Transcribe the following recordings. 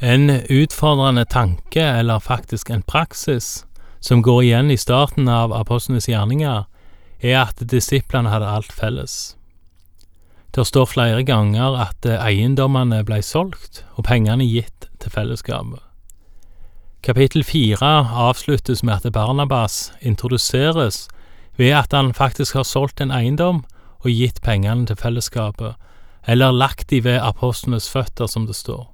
En utfordrende tanke, eller faktisk en praksis, som går igjen i starten av apostlenes gjerninger, er at disiplene hadde alt felles. Det står flere ganger at eiendommene ble solgt og pengene gitt til fellesskapet. Kapittel fire avsluttes med at Barnabas introduseres ved at han faktisk har solgt en eiendom og gitt pengene til fellesskapet, eller lagt de ved apostlenes føtter, som det står.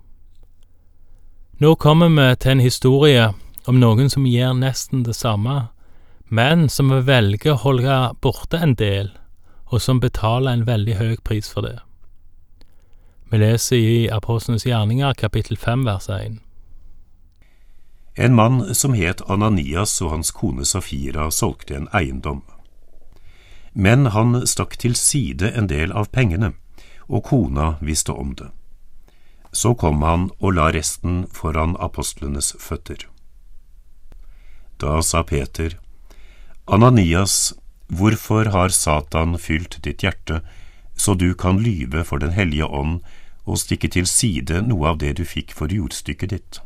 Nå kommer vi til en historie om noen som gjør nesten det samme, men som velger å holde borte en del, og som betaler en veldig høy pris for det. Vi leser i Apostlenes gjerninger kapittel 5 vers 1. En mann som het Ananias og hans kone Safira solgte en eiendom. Men han stakk til side en del av pengene, og kona visste om det. Så kom han og la resten foran apostlenes føtter. Da sa Peter, Ananias, hvorfor har Satan fylt ditt hjerte, så du kan lyve for Den hellige ånd og stikke til side noe av det du fikk for jordstykket ditt?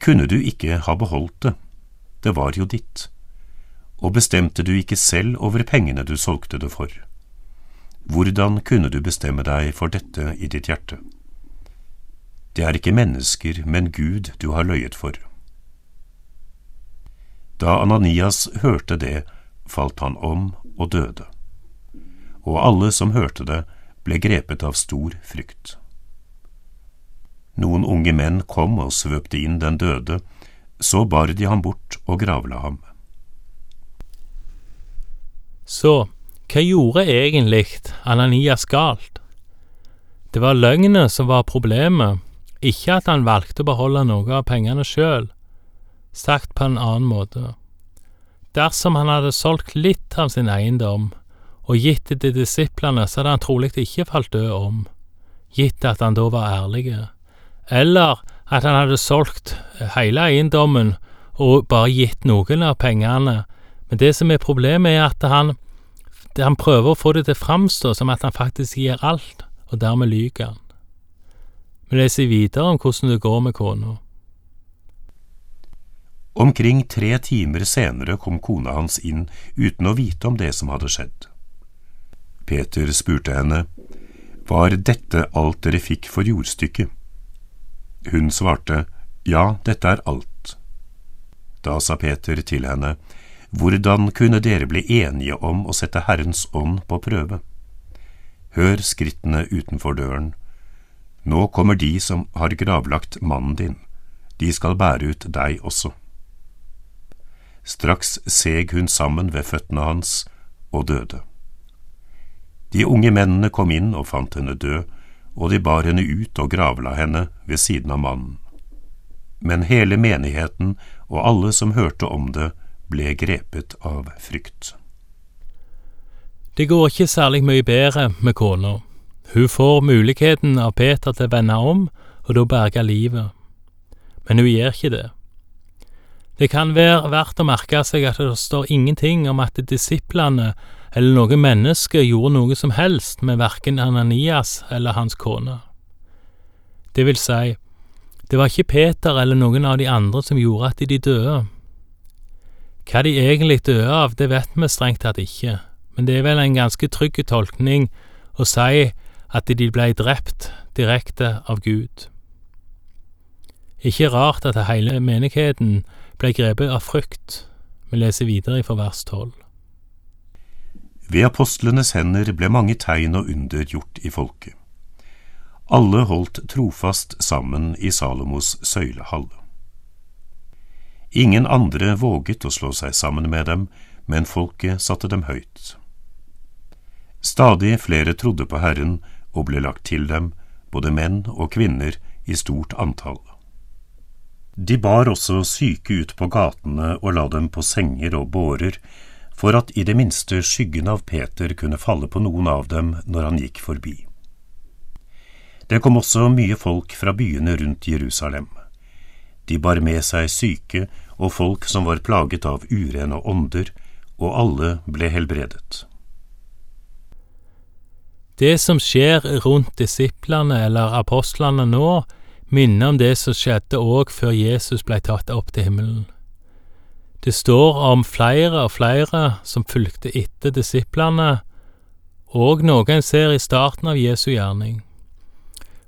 Kunne du ikke ha beholdt det, det var jo ditt, og bestemte du ikke selv over pengene du solgte det for? Hvordan kunne du bestemme deg for dette i ditt hjerte? Det er ikke mennesker, men Gud du har løyet for. Da Ananias hørte det, falt han om og døde. Og alle som hørte det, ble grepet av stor frykt. Noen unge menn kom og svøpte inn den døde, så bar de ham bort og gravla ham. Så, hva gjorde egentlig Ananias galt? Det var løgnen som var problemet, ikke at han valgte å beholde noe av pengene sjøl. Sagt på en annen måte. Dersom han hadde solgt litt av sin eiendom og gitt det til disiplene, så hadde han trolig ikke falt død om, gitt at han da var ærlig, eller at han hadde solgt hele eiendommen og bare gitt noen av pengene, men det som er problemet, er at han, han prøver å få det til å framstå som at han faktisk gir alt, og dermed lyver han. Vi leser videre om hvordan det går med kona. Omkring tre timer senere kom kona hans inn uten å vite om det som hadde skjedd. Peter spurte henne, Var dette alt dere fikk for jordstykket? Hun svarte, Ja, dette er alt. Da sa Peter til henne, Hvordan kunne dere bli enige om å sette Herrens ånd på prøve? Hør skrittene utenfor døren, nå kommer de som har gravlagt mannen din, de skal bære ut deg også. Straks seg hun sammen ved føttene hans og døde. De unge mennene kom inn og fant henne død, og de bar henne ut og gravla henne ved siden av mannen. Men hele menigheten og alle som hørte om det, ble grepet av frykt. Det går ikke særlig mye bedre med kona. Hun får muligheten av Peter til å vende om og da berge livet, men hun gjør ikke det. Det kan være verdt å merke seg at det står ingenting om at disiplene eller noen menneske gjorde noe som helst med verken Ananias eller hans kone. Det vil si, det var ikke Peter eller noen av de andre som gjorde at de døde. Hva de egentlig døde av, det vet vi strengt tatt ikke, men det er vel en ganske trygg tolkning å si at de blei drept direkte av Gud. Ikke rart at hele menigheten blei grepet av frykt. Vi leser videre fra vers tolv. Ved apostlenes hender ble mange tegn og under gjort i folket. Alle holdt trofast sammen i Salomos søylehall. Ingen andre våget å slå seg sammen med dem, men folket satte dem høyt. Stadig flere trodde på Herren og ble lagt til dem, både menn og kvinner, i stort antall. De bar også syke ut på gatene og la dem på senger og bårer, for at i det minste skyggen av Peter kunne falle på noen av dem når han gikk forbi. Det kom også mye folk fra byene rundt Jerusalem. De bar med seg syke og folk som var plaget av urene ånder, og alle ble helbredet. Det som skjer rundt disiplene eller apostlene nå, minner om det som skjedde òg før Jesus ble tatt opp til himmelen. Det står om flere og flere som fulgte etter disiplene, og noe en ser i starten av Jesu gjerning.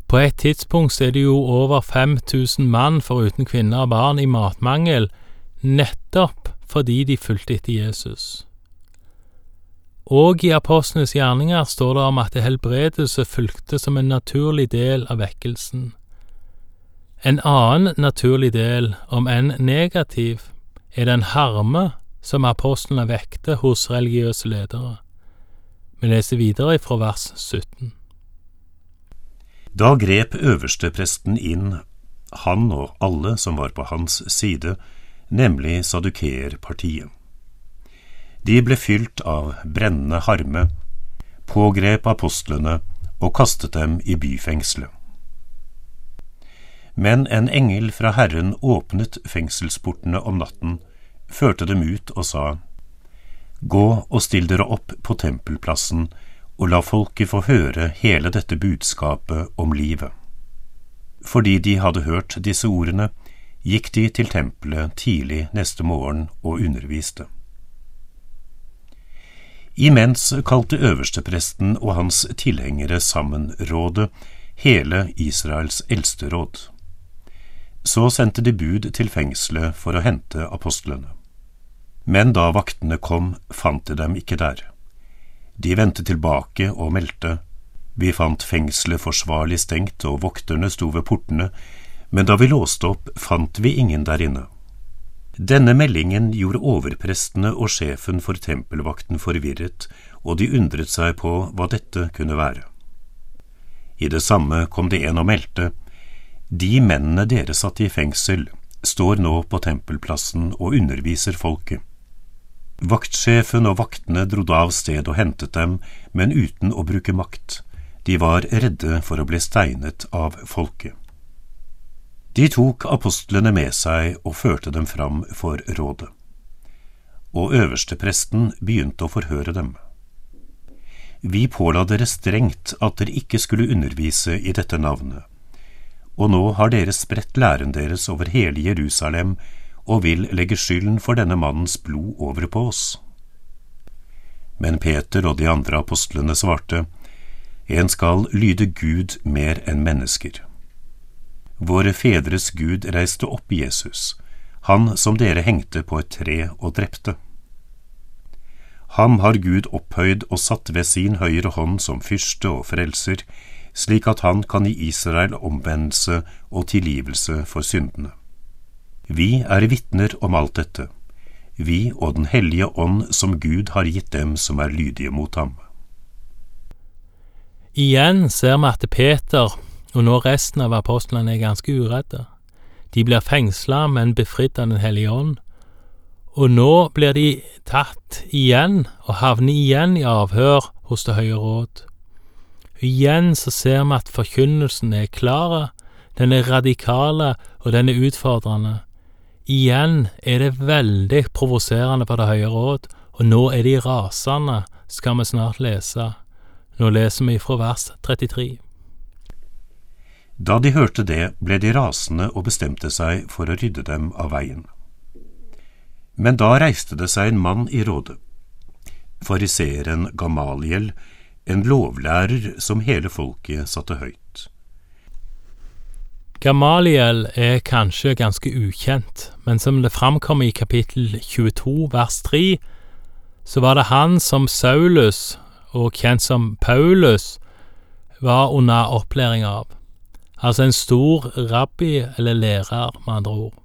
På et tidspunkt er det jo over 5000 mann foruten kvinner og barn i matmangel, nettopp fordi de fulgte etter Jesus. Og i apostlenes gjerninger står det om at helbredelse fulgte som en naturlig del av vekkelsen. En annen naturlig del, om enn negativ, er den harme som apostlene vekte hos religiøse ledere. Vi leser videre fra vers 17. Da grep øverstepresten inn han og alle som var på hans side, nemlig sadukeerpartiet. De ble fylt av brennende harme, pågrep apostlene og kastet dem i byfengselet. Men en engel fra Herren åpnet fengselsportene om natten, førte dem ut og sa, Gå og still dere opp på tempelplassen og la folket få høre hele dette budskapet om livet. Fordi de hadde hørt disse ordene, gikk de til tempelet tidlig neste morgen og underviste. Imens kalte øverstepresten og hans tilhengere sammen rådet, hele Israels eldste råd. Så sendte de bud til fengselet for å hente apostlene. Men da vaktene kom, fant de dem ikke der. De vendte tilbake og meldte, vi fant fengselet forsvarlig stengt og vokterne sto ved portene, men da vi låste opp, fant vi ingen der inne. Denne meldingen gjorde overprestene og sjefen for tempelvakten forvirret, og de undret seg på hva dette kunne være. I det samme kom det en og meldte, De mennene dere satte i fengsel, står nå på tempelplassen og underviser folket. Vaktsjefen og vaktene dro da av sted og hentet dem, men uten å bruke makt. De var redde for å bli steinet av folket. De tok apostlene med seg og førte dem fram for rådet. Og øverstepresten begynte å forhøre dem. Vi påla dere strengt at dere ikke skulle undervise i dette navnet, og nå har dere spredt læren deres over hele Jerusalem og vil legge skylden for denne mannens blod over på oss. Men Peter og de andre apostlene svarte, En skal lyde Gud mer enn mennesker. Våre fedres Gud reiste opp Jesus, han som dere hengte på et tre og drepte. Ham har Gud opphøyd og satt ved sin høyre hånd som fyrste og frelser, slik at han kan gi Israel omvendelse og tilgivelse for syndene. Vi er vitner om alt dette, vi og Den hellige ånd som Gud har gitt dem som er lydige mot ham. Igjen ser vi at Peter og nå resten av apostlene er ganske uredde. De blir fengsla, men befridd av Den hellige ånd. Og nå blir de tatt igjen og havner igjen i avhør hos Det høye råd. Igjen så ser vi at forkynnelsen er klare, den er radikale og den er utfordrende. Igjen er det veldig provoserende for Det høye råd, og nå er de rasende, skal vi snart lese. Nå leser vi fra vers 33. Da de hørte det, ble de rasende og bestemte seg for å rydde dem av veien. Men da reiste det seg en mann i rådet, fariseeren Gamaliel, en lovlærer som hele folket satte høyt. Gamaliel er kanskje ganske ukjent, men som det framkommer i kapittel 22 vers 3, så var det han som Saulus, og kjent som Paulus, var under opplæring av altså en stor rabbi eller lærer, med andre ord.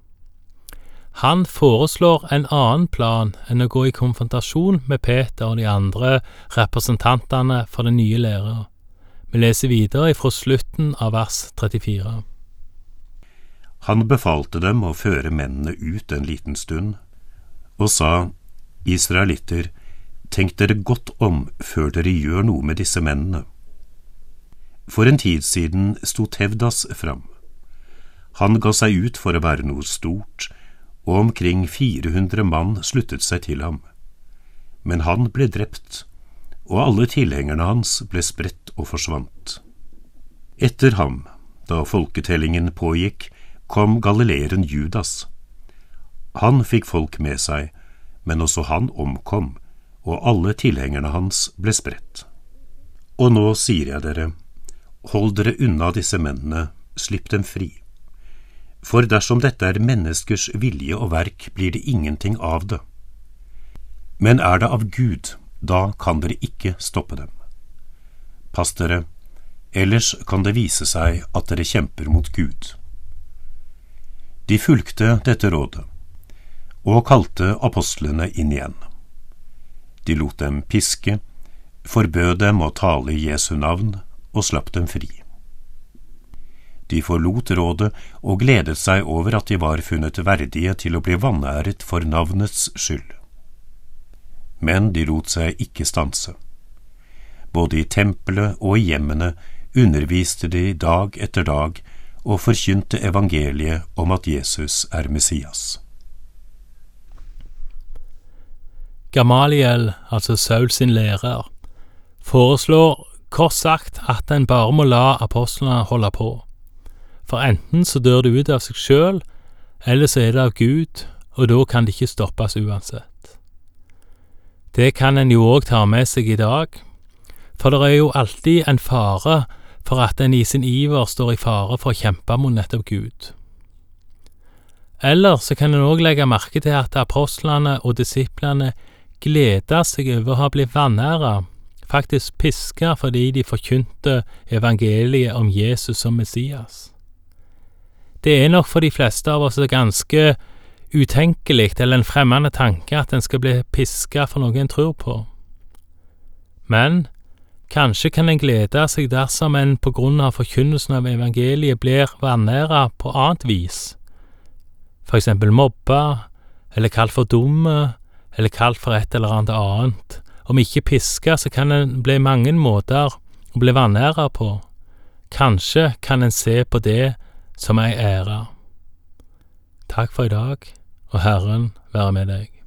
Han foreslår en annen plan enn å gå i konfrontasjon med Peter og de andre representantene for den nye lærer. Vi leser videre fra slutten av vers 34. Han befalte dem å føre mennene ut en liten stund, og sa, Israelitter, tenk dere godt om før dere gjør noe med disse mennene. For en tid siden sto Tevdas fram. Han ga seg ut for å være noe stort, og omkring 400 mann sluttet seg til ham. Men han ble drept, og alle tilhengerne hans ble spredt og forsvant. Etter ham, Da folketellingen pågikk, kom galileeren Judas. Han fikk folk med seg, men også han omkom, og alle tilhengerne hans ble spredt. Og nå sier jeg dere, hold dere unna disse mennene, slipp dem fri. For dersom dette er menneskers vilje og verk, blir det ingenting av det. Men er det av Gud, da kan dere ikke stoppe dem. Pass dere, ellers kan det vise seg at dere kjemper mot Gud. De fulgte dette rådet, og kalte apostlene inn igjen. De lot dem piske, forbød dem å tale i Jesu navn og slapp dem fri. De forlot rådet og gledet seg over at de var funnet verdige til å bli vanæret for navnets skyld. Men de lot seg ikke stanse. Både i tempelet og i hjemmene underviste de dag etter dag og forkynte evangeliet om at Jesus er Messias. Gamaliel, altså Saul sin lærer, foreslår kort sagt at en bare må la apostlene holde på. For enten så dør det ut av seg sjøl, eller så er det av Gud, og da kan det ikke stoppes uansett. Det kan en jo òg ta med seg i dag, for det er jo alltid en fare for at en i sin iver står i fare for å kjempe mot nettopp Gud. Eller så kan en òg legge merke til at apostlene og disiplene gleda seg over å ha blitt vanæra, faktisk piska fordi de forkynte evangeliet om Jesus som Messias. Det er nok for de fleste av oss ganske utenkelig eller en fremmende tanke at en skal bli piska for noe en tror på. Men kanskje kan en glede seg dersom en på grunn av forkynnelsen av evangeliet blir vanæra på annet vis, for eksempel mobba, eller kalt for dumme, eller kalt for et eller annet annet. Om ikke piska, så kan en bli mange måter å bli vanæra på. Kanskje kan en se på det som ei ære. Takk for i dag, og Herren være med deg.